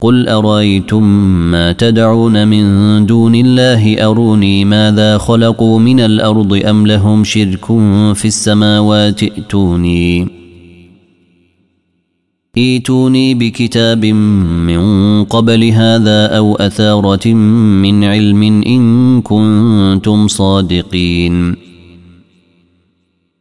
قل أرأيتم ما تدعون من دون الله؟ أروني ماذا خلقوا من الأرض أم لهم شرك في السماوات؟ ائتوني. ايتوني بكتاب من قبل هذا أو أثارة من علم إن كنتم صادقين.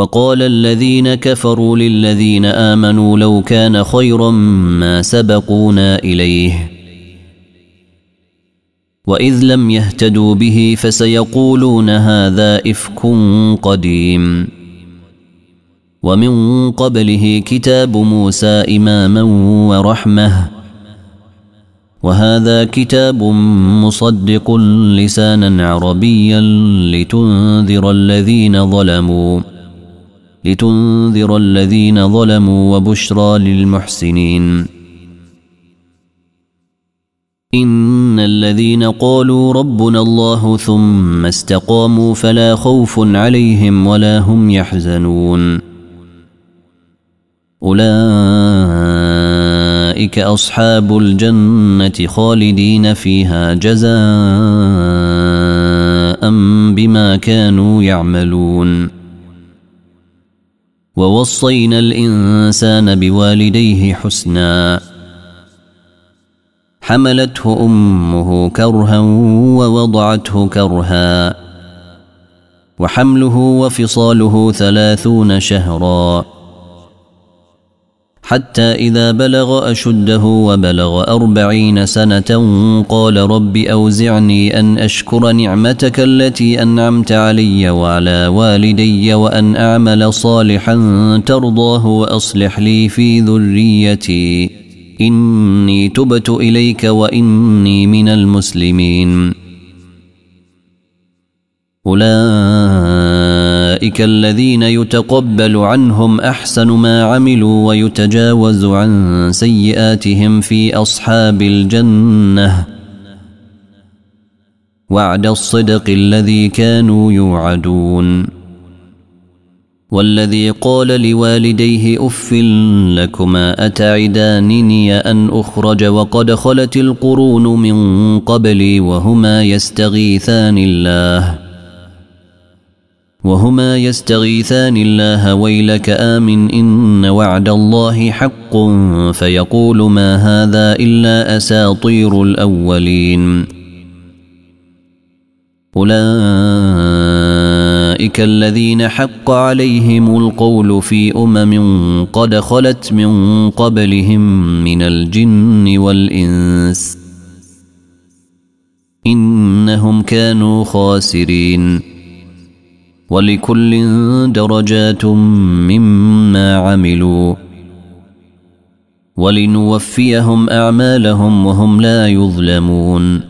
وقال الذين كفروا للذين آمنوا لو كان خيرا ما سبقونا إليه. وإذ لم يهتدوا به فسيقولون هذا إفك قديم. ومن قبله كتاب موسى إماما ورحمة. وهذا كتاب مصدق لسانا عربيا لتنذر الذين ظلموا. لتنذر الذين ظلموا وبشرى للمحسنين. إن الذين قالوا ربنا الله ثم استقاموا فلا خوف عليهم ولا هم يحزنون. أولئك أصحاب الجنة خالدين فيها جزاء بما كانوا يعملون. ووصينا الإنسان بوالديه حسنا. حملته أمه كرها ووضعته كرها. وحمله وفصاله ثلاثون شهرا. حتى إذا بلغ أشده وبلغ أربعين سنة قال رب أوزعني أن أشكر نعمتك التي أنعمت علي وعلى والدي وأن أعمل صالحا ترضاه وأصلح لي في ذريتي. إني تبت إليك وإني من المسلمين. أولئك الذين يتقبل عنهم أحسن ما عملوا ويتجاوز عن سيئاتهم في أصحاب الجنة. وعد الصدق الذي كانوا يوعدون. والذي قال لوالديه أف لكما أتعدانني أن أخرج وقد خلت القرون من قبلي وهما يستغيثان الله. وهما يستغيثان الله ويلك آمن إن وعد الله حق فيقول ما هذا إلا أساطير الأولين. أولئك الذين حق عليهم القول في أمم قد خلت من قبلهم من الجن والإنس. إنهم كانوا خاسرين. ولكل درجات مما عملوا. ولنوفيهم أعمالهم وهم لا يظلمون.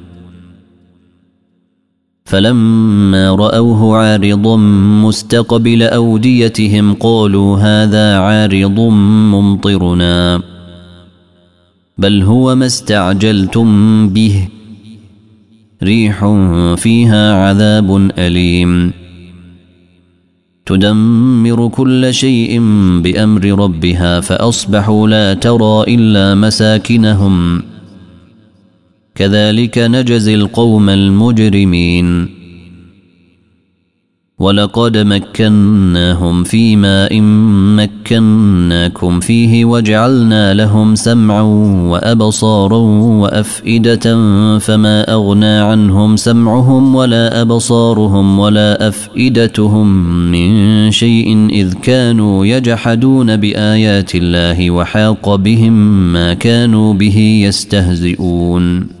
فلما رأوه عارضا مستقبل أوديتهم قالوا هذا عارض ممطرنا. بل هو ما استعجلتم به. ريح فيها عذاب أليم. تدمر كل شيء بأمر ربها فأصبحوا لا ترى إلا مساكنهم. كذلك نجزي القوم المجرمين. ولقد مكناهم في ماء مكناكم فيه وجعلنا لهم سمعا وأبصارا وأفئدة فما أغنى عنهم سمعهم ولا أبصارهم ولا أفئدتهم من شيء إذ كانوا يجحدون بآيات الله وحاق بهم ما كانوا به يستهزئون.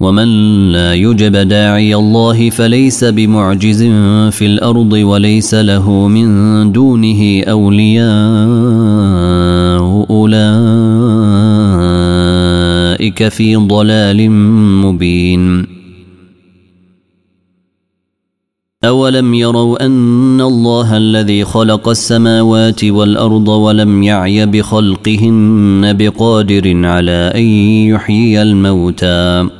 ومن لا يجب داعي الله فليس بمعجز في الأرض وليس له من دونه اولياء اولئك في ضلال مبين اولم يروا ان الله الذي خلق السماوات والارض ولم يعي بخلقهن بقادر على ان يحيي الموتى